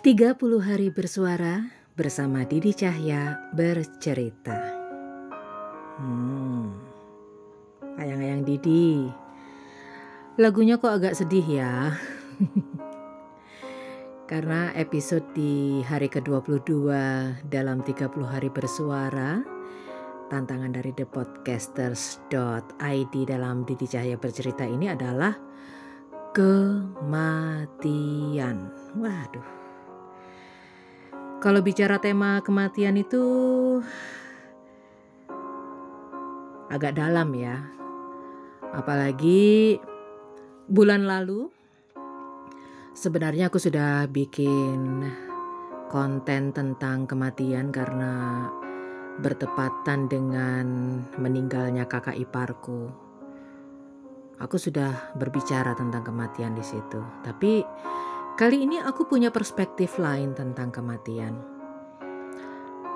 30 hari bersuara bersama Didi Cahya bercerita. Hmm. Ayang-ayang Didi. Lagunya kok agak sedih ya. Karena episode di hari ke-22 dalam 30 hari bersuara tantangan dari thepodcasters.id dalam Didi Cahya bercerita ini adalah kematian. Waduh. Kalau bicara tema kematian itu agak dalam ya. Apalagi bulan lalu sebenarnya aku sudah bikin konten tentang kematian karena bertepatan dengan meninggalnya kakak iparku. Aku sudah berbicara tentang kematian di situ, tapi Kali ini aku punya perspektif lain tentang kematian.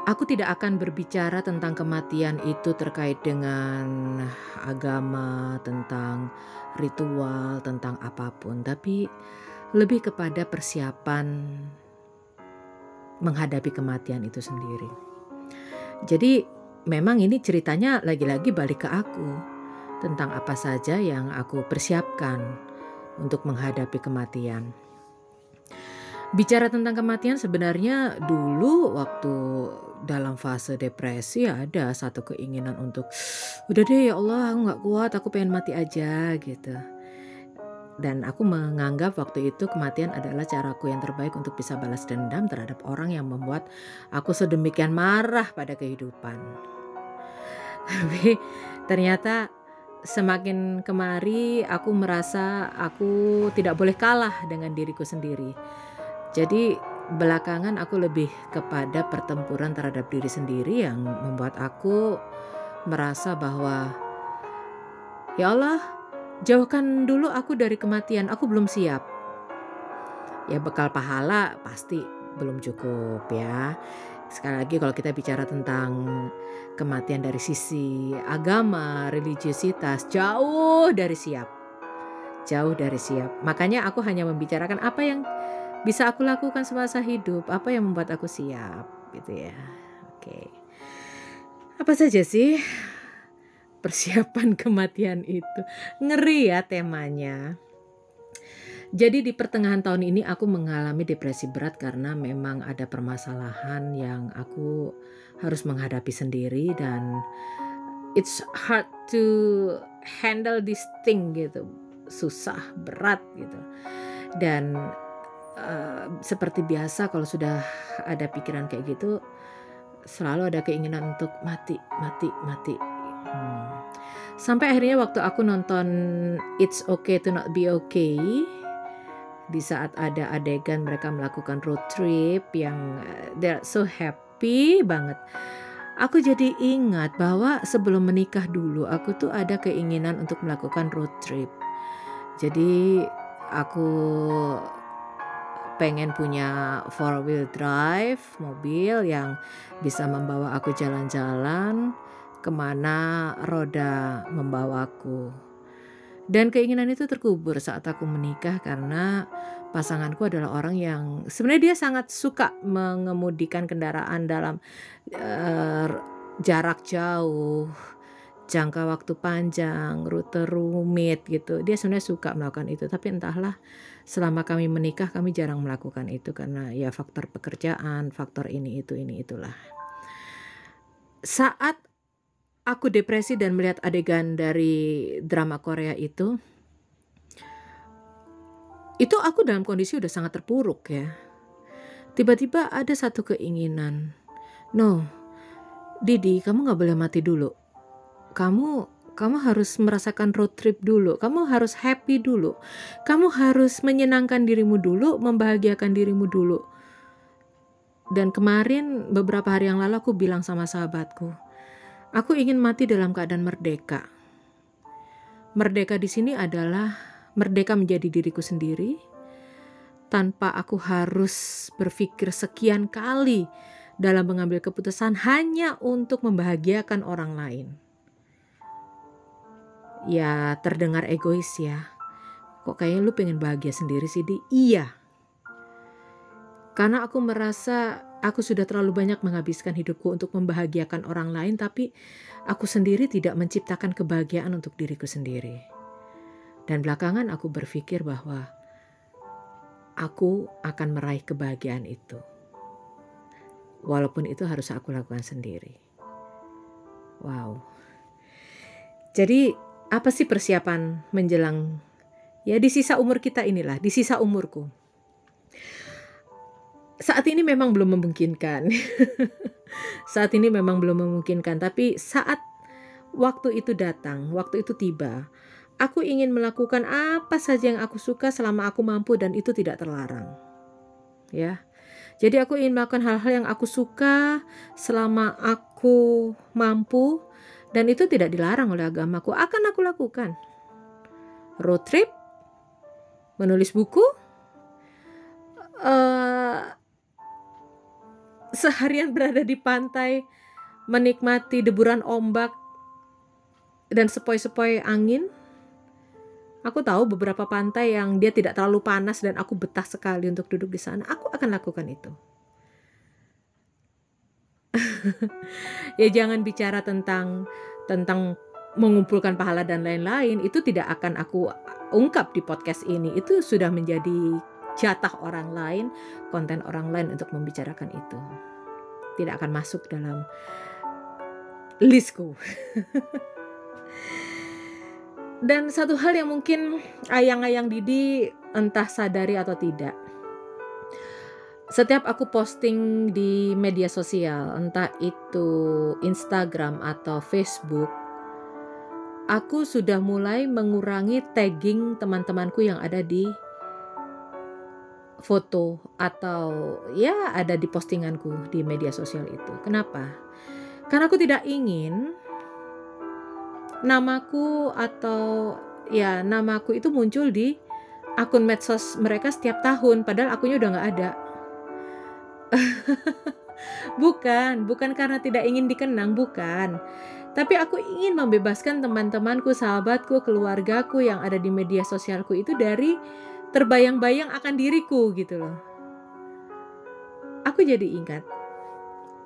Aku tidak akan berbicara tentang kematian itu terkait dengan agama, tentang ritual, tentang apa pun, tapi lebih kepada persiapan menghadapi kematian itu sendiri. Jadi, memang ini ceritanya lagi-lagi balik ke aku tentang apa saja yang aku persiapkan untuk menghadapi kematian. Bicara tentang kematian sebenarnya dulu waktu dalam fase depresi ada satu keinginan untuk udah deh ya Allah aku nggak kuat aku pengen mati aja gitu. Dan aku menganggap waktu itu kematian adalah caraku yang terbaik untuk bisa balas dendam terhadap orang yang membuat aku sedemikian marah pada kehidupan. Tapi ternyata semakin kemari aku merasa aku tidak boleh kalah dengan diriku sendiri jadi belakangan aku lebih kepada pertempuran terhadap diri sendiri yang membuat aku merasa bahwa ya Allah, jauhkan dulu aku dari kematian, aku belum siap. Ya bekal pahala pasti belum cukup ya. Sekali lagi kalau kita bicara tentang kematian dari sisi agama, religiositas, jauh dari siap. Jauh dari siap. Makanya aku hanya membicarakan apa yang bisa aku lakukan semasa hidup, apa yang membuat aku siap gitu ya. Oke. Apa saja sih persiapan kematian itu? Ngeri ya temanya. Jadi di pertengahan tahun ini aku mengalami depresi berat karena memang ada permasalahan yang aku harus menghadapi sendiri dan it's hard to handle this thing gitu. Susah, berat gitu. Dan Eh, seperti biasa kalau sudah ada pikiran kayak gitu selalu ada keinginan untuk mati mati mati. Hmm. sampai akhirnya waktu aku nonton It's Okay to Not Be Okay di saat ada adegan mereka melakukan road trip yang uh, they're so happy banget. Aku jadi ingat bahwa sebelum menikah dulu aku tuh ada keinginan untuk melakukan road trip. Jadi aku pengen punya four wheel drive mobil yang bisa membawa aku jalan-jalan ke mana roda membawaku. Dan keinginan itu terkubur saat aku menikah karena pasanganku adalah orang yang sebenarnya dia sangat suka mengemudikan kendaraan dalam uh, jarak jauh, jangka waktu panjang, rute rumit gitu. Dia sebenarnya suka melakukan itu, tapi entahlah selama kami menikah kami jarang melakukan itu karena ya faktor pekerjaan, faktor ini itu ini itulah. Saat aku depresi dan melihat adegan dari drama Korea itu itu aku dalam kondisi udah sangat terpuruk ya. Tiba-tiba ada satu keinginan. No, Didi, kamu gak boleh mati dulu. Kamu kamu harus merasakan road trip dulu, kamu harus happy dulu, kamu harus menyenangkan dirimu dulu, membahagiakan dirimu dulu. Dan kemarin beberapa hari yang lalu aku bilang sama sahabatku, aku ingin mati dalam keadaan merdeka. Merdeka di sini adalah merdeka menjadi diriku sendiri, tanpa aku harus berpikir sekian kali dalam mengambil keputusan hanya untuk membahagiakan orang lain ya terdengar egois ya. Kok kayaknya lu pengen bahagia sendiri sih di? Iya. Karena aku merasa aku sudah terlalu banyak menghabiskan hidupku untuk membahagiakan orang lain, tapi aku sendiri tidak menciptakan kebahagiaan untuk diriku sendiri. Dan belakangan aku berpikir bahwa aku akan meraih kebahagiaan itu. Walaupun itu harus aku lakukan sendiri. Wow. Jadi apa sih persiapan menjelang ya di sisa umur kita inilah, di sisa umurku. Saat ini memang belum memungkinkan. saat ini memang belum memungkinkan, tapi saat waktu itu datang, waktu itu tiba, aku ingin melakukan apa saja yang aku suka selama aku mampu dan itu tidak terlarang. Ya. Jadi aku ingin melakukan hal-hal yang aku suka selama aku mampu dan itu tidak dilarang oleh agamaku. Akan aku lakukan. Road trip, menulis buku, uh, seharian berada di pantai, menikmati deburan ombak dan sepoi-sepoi angin. Aku tahu beberapa pantai yang dia tidak terlalu panas dan aku betah sekali untuk duduk di sana. Aku akan lakukan itu. ya jangan bicara tentang tentang mengumpulkan pahala dan lain-lain. Itu tidak akan aku ungkap di podcast ini. Itu sudah menjadi jatah orang lain konten orang lain untuk membicarakan itu. Tidak akan masuk dalam listku. Dan satu hal yang mungkin ayang-ayang Didi entah sadari atau tidak setiap aku posting di media sosial, entah itu Instagram atau Facebook, aku sudah mulai mengurangi tagging teman-temanku yang ada di foto atau ya ada di postinganku di media sosial itu. Kenapa? Karena aku tidak ingin namaku atau ya namaku itu muncul di akun medsos mereka setiap tahun padahal akunya udah nggak ada bukan, bukan karena tidak ingin dikenang, bukan. Tapi aku ingin membebaskan teman-temanku, sahabatku, keluargaku yang ada di media sosialku itu dari terbayang-bayang akan diriku gitu loh. Aku jadi ingat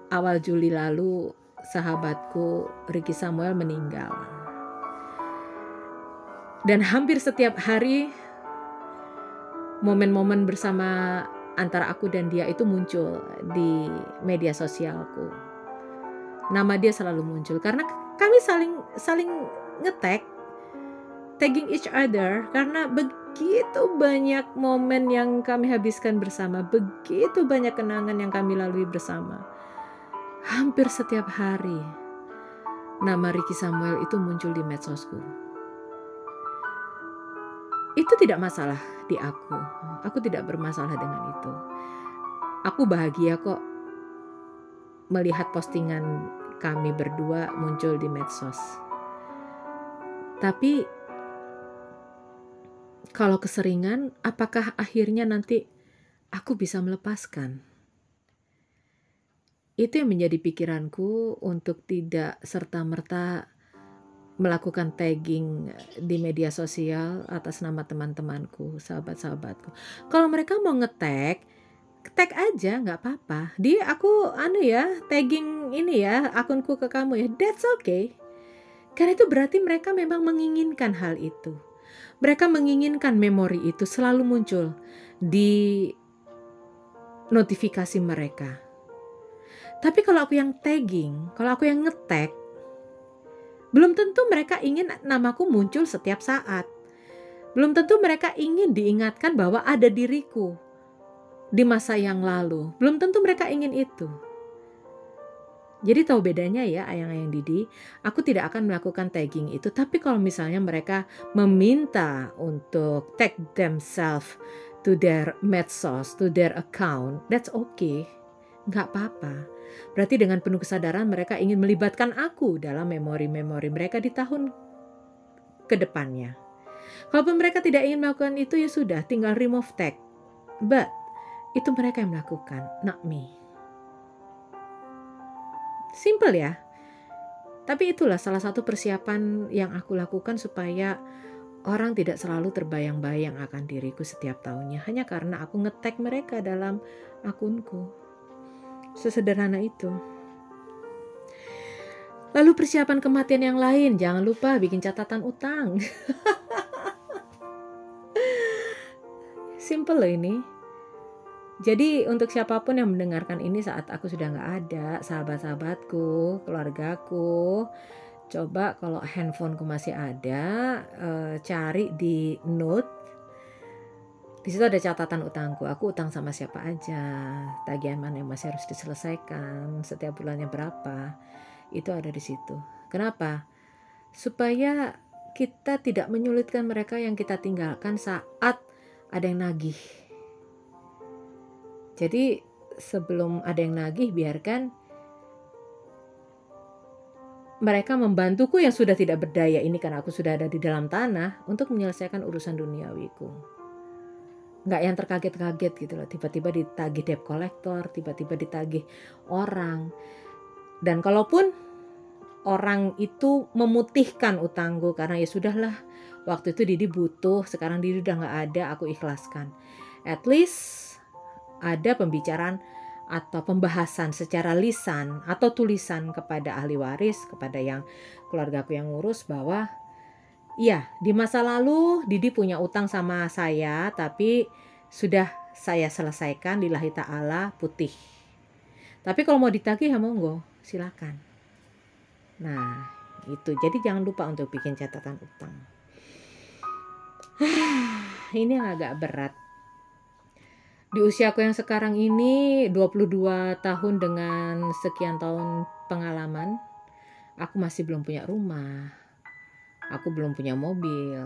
awal Juli lalu sahabatku Ricky Samuel meninggal. Dan hampir setiap hari momen-momen bersama antara aku dan dia itu muncul di media sosialku. Nama dia selalu muncul karena kami saling saling ngetek tagging each other karena begitu banyak momen yang kami habiskan bersama, begitu banyak kenangan yang kami lalui bersama. Hampir setiap hari nama Ricky Samuel itu muncul di medsosku. Itu tidak masalah di aku. Aku tidak bermasalah dengan itu. Aku bahagia kok melihat postingan kami berdua muncul di medsos. Tapi kalau keseringan, apakah akhirnya nanti aku bisa melepaskan? Itu yang menjadi pikiranku untuk tidak serta-merta melakukan tagging di media sosial atas nama teman-temanku, sahabat-sahabatku. Kalau mereka mau ngetag, tag aja nggak apa-apa. Di aku anu ya, tagging ini ya akunku ke kamu ya. That's okay. Karena itu berarti mereka memang menginginkan hal itu. Mereka menginginkan memori itu selalu muncul di notifikasi mereka. Tapi kalau aku yang tagging, kalau aku yang ngetag, belum tentu mereka ingin namaku muncul setiap saat. Belum tentu mereka ingin diingatkan bahwa ada diriku di masa yang lalu. Belum tentu mereka ingin itu. Jadi tahu bedanya ya ayang-ayang Didi, aku tidak akan melakukan tagging itu. Tapi kalau misalnya mereka meminta untuk tag themselves to their medsos, to their account, that's okay. Nggak apa-apa. Berarti dengan penuh kesadaran mereka ingin melibatkan aku dalam memori-memori mereka di tahun ke depannya. Kalaupun mereka tidak ingin melakukan itu ya sudah, tinggal remove tag. But itu mereka yang melakukan, not me. Simple ya. Tapi itulah salah satu persiapan yang aku lakukan supaya orang tidak selalu terbayang-bayang akan diriku setiap tahunnya hanya karena aku ngetek mereka dalam akunku. Sesederhana itu. Lalu persiapan kematian yang lain, jangan lupa bikin catatan utang. Simple loh ini. Jadi untuk siapa pun yang mendengarkan ini saat aku sudah nggak ada, sahabat-sahabatku, keluargaku, coba kalau handphoneku masih ada, uh, cari di note. Di situ ada catatan utangku. Aku utang sama siapa aja, tagihan mana yang masih harus diselesaikan, setiap bulannya berapa, itu ada di situ. Kenapa? Supaya kita tidak menyulitkan mereka yang kita tinggalkan saat ada yang nagih jadi sebelum ada yang nagih biarkan mereka membantuku yang sudah tidak berdaya ini karena aku sudah ada di dalam tanah untuk menyelesaikan urusan duniawiku. Nggak yang terkaget-kaget gitu loh, tiba-tiba ditagih debt collector, tiba-tiba ditagih orang. Dan kalaupun orang itu memutihkan utangku karena ya sudahlah waktu itu Didi butuh, sekarang Didi udah nggak ada, aku ikhlaskan. At least ada pembicaraan atau pembahasan secara lisan atau tulisan kepada ahli waris, kepada yang keluargaku yang ngurus bahwa ya di masa lalu Didi punya utang sama saya tapi sudah saya selesaikan lillahi ta'ala putih. Tapi kalau mau ditagih ya monggo, silakan. Nah, itu. Jadi jangan lupa untuk bikin catatan utang. Ini agak berat di usiaku yang sekarang ini 22 tahun dengan sekian tahun pengalaman aku masih belum punya rumah aku belum punya mobil.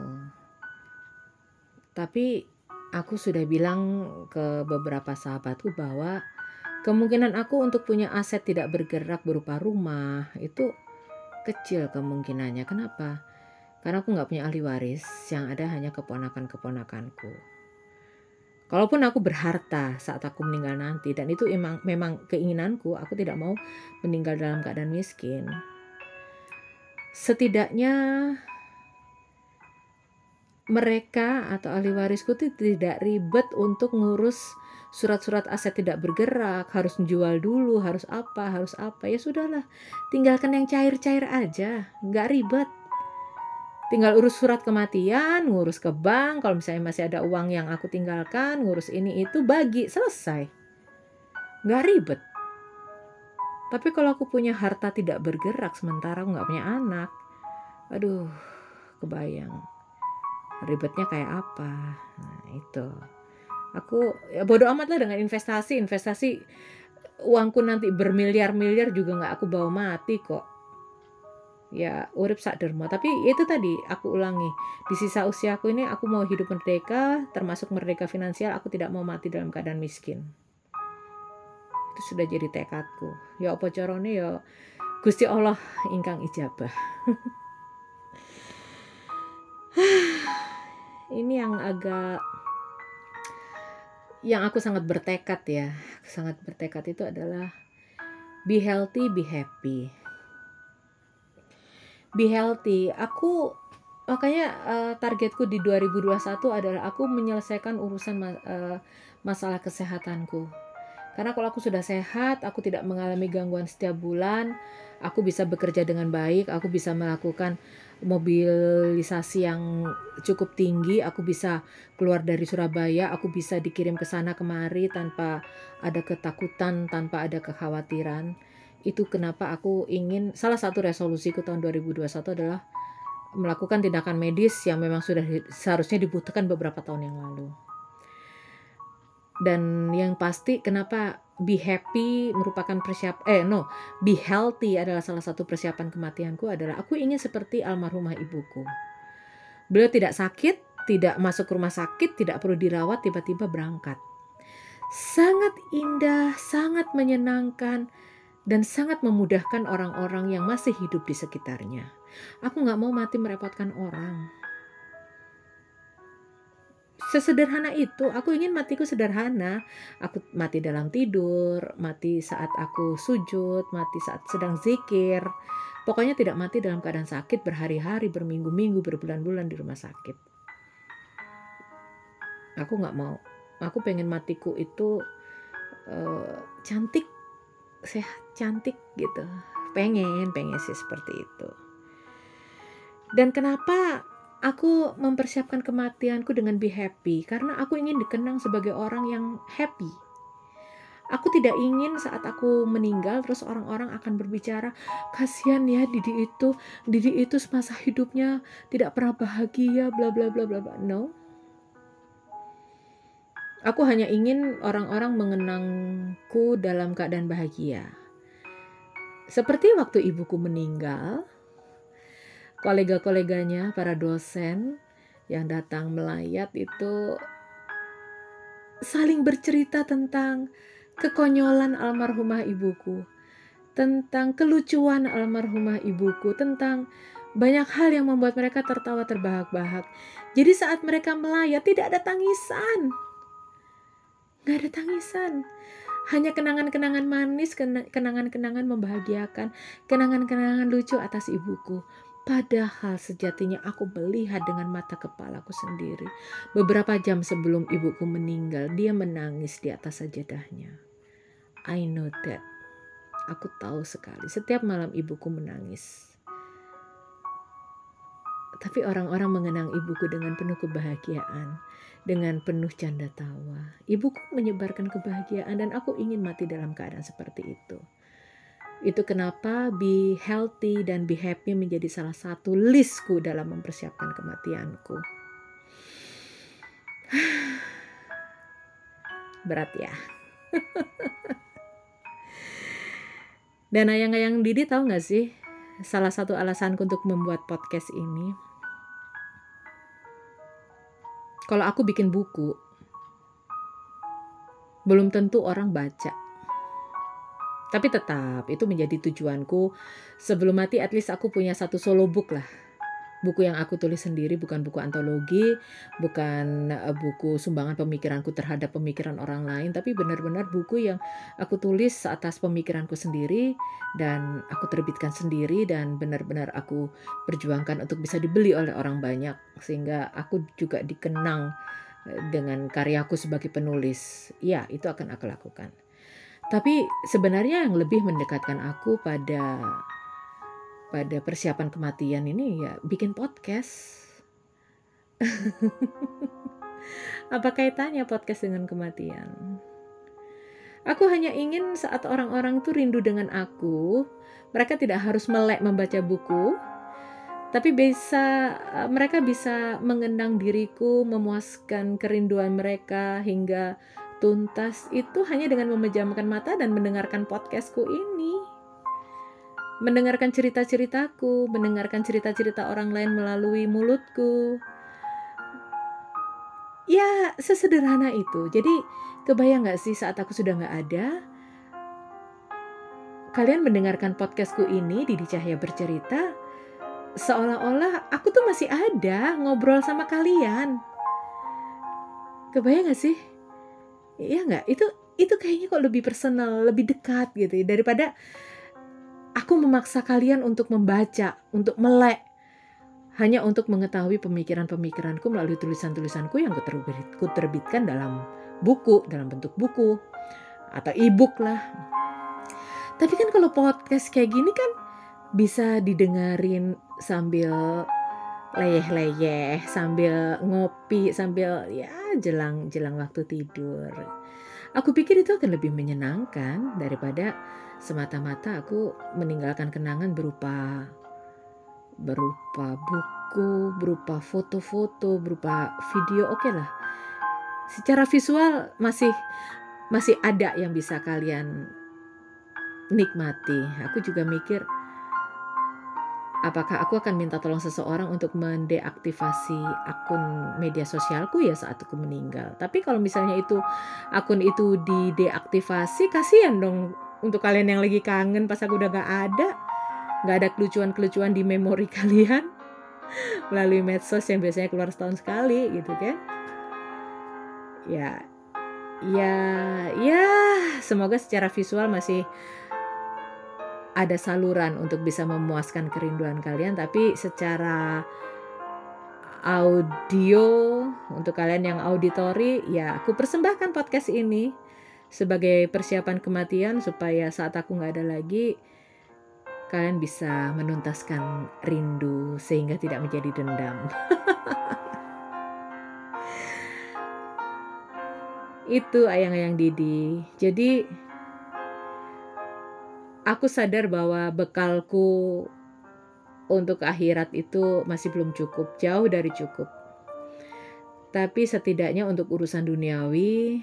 Tapi aku sudah bilang ke beberapa sahabatku bahwa kemungkinan aku untuk punya aset tidak bergerak berupa rumah itu kecil kemungkinannya. Kenapa? Karena aku nggak punya ahli waris yang ada hanya keponakan-keponakanku. Kalaupun aku berharta saat aku meninggal nanti dan itu memang memang keinginanku, aku tidak mau meninggal dalam keadaan miskin. Setidaknya mereka atau ahli warisku itu tidak ribet untuk ngurus surat-surat aset tidak bergerak, harus menjual dulu, harus apa, harus apa. Ya sudahlah, tinggalkan yang cair-cair aja, nggak ribet tinggal urus surat kematian, ngurus ke bank, kalau misalnya masih ada uang yang aku tinggalkan, ngurus ini itu bagi, selesai. Gak ribet. Tapi kalau aku punya harta tidak bergerak sementara aku gak punya anak, aduh, kebayang. Ribetnya kayak apa? Nah, itu. Aku ya bodoh amat lah dengan investasi, investasi uangku nanti bermiliar-miliar juga gak aku bawa mati kok. Ya urip sak derma. Tapi itu tadi aku ulangi. Di sisa usiaku ini aku mau hidup merdeka termasuk merdeka finansial aku tidak mau mati dalam keadaan miskin. Itu sudah jadi tekadku. Ya apa carane? Ya Gusti Allah ingkang ijabah ini yang agak yang aku sangat bertekad ya sangat bertekad itu adalah be healthy be happy be healthy. Aku makanya uh, targetku di 2021 adalah aku menyelesaikan urusan ma uh, masalah kesehatanku. Karena kalau aku sudah sehat, aku tidak mengalami gangguan setiap bulan, aku bisa bekerja dengan baik, aku bisa melakukan mobilisasi yang cukup tinggi, aku bisa keluar dari Surabaya, aku bisa dikirim ke sana kemari tanpa ada ketakutan, tanpa ada kekhawatiran itu kenapa aku ingin salah satu resolusiku tahun 2021 adalah melakukan tindakan medis yang memang sudah seharusnya dibutuhkan beberapa tahun yang lalu. Dan yang pasti kenapa be happy merupakan persiap eh no, be healthy adalah salah satu persiapan kematianku adalah aku ingin seperti almarhumah ibuku. Beliau tidak sakit, tidak masuk rumah sakit, tidak perlu dirawat, tiba-tiba berangkat. Sangat indah, sangat menyenangkan, dan sangat memudahkan orang-orang yang masih hidup di sekitarnya. Aku nggak mau mati merepotkan orang. Sesederhana itu, aku ingin matiku sederhana. Aku mati dalam tidur, mati saat aku sujud, mati saat sedang zikir, Pokoknya tidak mati dalam keadaan sakit berhari-hari, berminggu-minggu, berbulan-bulan di rumah sakit. Aku nggak mau. Aku pengen matiku itu uh, cantik, sehat, cantik gitu. Pengen, pengen sih seperti itu. Dan kenapa aku mempersiapkan kematianku dengan be happy? Karena aku ingin dikenang sebagai orang yang happy Aku tidak ingin saat aku meninggal terus orang-orang akan berbicara, kasihan ya Didi itu, Didi itu semasa hidupnya tidak pernah bahagia, bla bla bla bla bla. No. Aku hanya ingin orang-orang mengenangku dalam keadaan bahagia. Seperti waktu ibuku meninggal, kolega-koleganya, para dosen yang datang melayat itu saling bercerita tentang kekonyolan almarhumah ibuku, tentang kelucuan almarhumah ibuku, tentang banyak hal yang membuat mereka tertawa terbahak-bahak. Jadi saat mereka melayat tidak ada tangisan. Gak ada tangisan. Hanya kenangan-kenangan manis, kenangan-kenangan membahagiakan, kenangan-kenangan lucu atas ibuku. Padahal sejatinya aku melihat dengan mata kepalaku sendiri. Beberapa jam sebelum ibuku meninggal, dia menangis di atas sajadahnya. I know that. Aku tahu sekali. Setiap malam ibuku menangis. Tapi orang-orang mengenang ibuku dengan penuh kebahagiaan, dengan penuh canda tawa. Ibuku menyebarkan kebahagiaan dan aku ingin mati dalam keadaan seperti itu. Itu kenapa be healthy dan be happy menjadi salah satu listku dalam mempersiapkan kematianku. Berat ya. dan ayang-ayang Didi tahu gak sih salah satu alasanku untuk membuat podcast ini? Kalau aku bikin buku, belum tentu orang baca tapi tetap itu menjadi tujuanku. Sebelum mati at least aku punya satu solo book lah. Buku yang aku tulis sendiri bukan buku antologi, bukan eh, buku sumbangan pemikiranku terhadap pemikiran orang lain, tapi benar-benar buku yang aku tulis atas pemikiranku sendiri dan aku terbitkan sendiri dan benar-benar aku perjuangkan untuk bisa dibeli oleh orang banyak sehingga aku juga dikenang eh, dengan karyaku sebagai penulis. Ya, itu akan aku lakukan. Tapi sebenarnya yang lebih mendekatkan aku pada pada persiapan kematian ini ya bikin podcast. Apa kaitannya podcast dengan kematian? Aku hanya ingin saat orang-orang itu rindu dengan aku, mereka tidak harus melek membaca buku, tapi bisa mereka bisa mengenang diriku, memuaskan kerinduan mereka hingga tuntas itu hanya dengan memejamkan mata dan mendengarkan podcastku ini. Mendengarkan cerita-ceritaku, mendengarkan cerita-cerita orang lain melalui mulutku. Ya, sesederhana itu. Jadi, kebayang gak sih saat aku sudah gak ada, kalian mendengarkan podcastku ini, Didi Cahya bercerita, seolah-olah aku tuh masih ada ngobrol sama kalian. Kebayang gak sih? Iya nggak? Itu itu kayaknya kok lebih personal, lebih dekat gitu ya daripada aku memaksa kalian untuk membaca, untuk melek hanya untuk mengetahui pemikiran-pemikiranku melalui tulisan-tulisanku yang kuterbitkan dalam buku, dalam bentuk buku atau e-book lah. Tapi kan kalau podcast kayak gini kan bisa didengarin sambil leyeh-leyeh sambil ngopi sambil ya jelang jelang waktu tidur. Aku pikir itu akan lebih menyenangkan daripada semata-mata aku meninggalkan kenangan berupa berupa buku, berupa foto-foto, berupa video. Oke okay lah. Secara visual masih masih ada yang bisa kalian nikmati. Aku juga mikir apakah aku akan minta tolong seseorang untuk mendeaktivasi akun media sosialku ya saat aku meninggal. Tapi kalau misalnya itu akun itu dideaktivasi, kasihan dong untuk kalian yang lagi kangen pas aku udah gak ada. Gak ada kelucuan-kelucuan di memori kalian melalui medsos yang biasanya keluar setahun sekali gitu kan. Ya, ya, ya, semoga secara visual masih ada saluran untuk bisa memuaskan kerinduan kalian tapi secara audio untuk kalian yang auditori ya aku persembahkan podcast ini sebagai persiapan kematian supaya saat aku nggak ada lagi kalian bisa menuntaskan rindu sehingga tidak menjadi dendam. Itu ayang-ayang Didi. Jadi aku sadar bahwa bekalku untuk akhirat itu masih belum cukup, jauh dari cukup. Tapi setidaknya untuk urusan duniawi,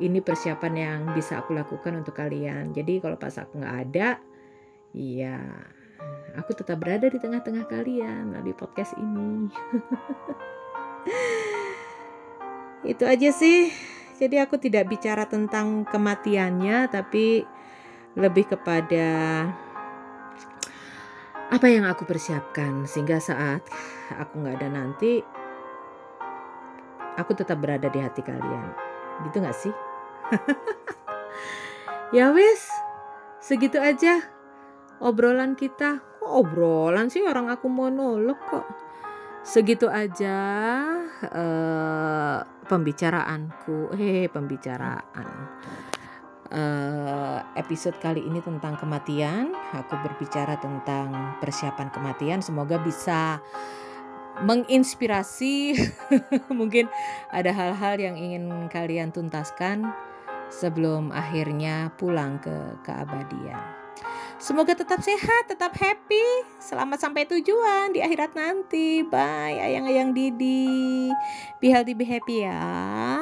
ini persiapan yang bisa aku lakukan untuk kalian. Jadi kalau pas aku nggak ada, iya, aku tetap berada di tengah-tengah kalian di podcast ini. Itu aja sih. Jadi aku tidak bicara tentang kematiannya, tapi lebih kepada apa yang aku persiapkan sehingga saat aku nggak ada nanti aku tetap berada di hati kalian. Gitu nggak sih? Ya wis segitu aja obrolan kita. Kok obrolan sih? Orang aku monolog kok. Segitu aja uh, pembicaraanku. Eh pembicaraan uh, episode kali ini tentang kematian. Aku berbicara tentang persiapan kematian. Semoga bisa menginspirasi. Mungkin ada hal-hal yang ingin kalian tuntaskan sebelum akhirnya pulang ke keabadian. Semoga tetap sehat, tetap happy. Selamat sampai tujuan di akhirat nanti. Bye, ayang-ayang Didi. Be healthy, be happy ya.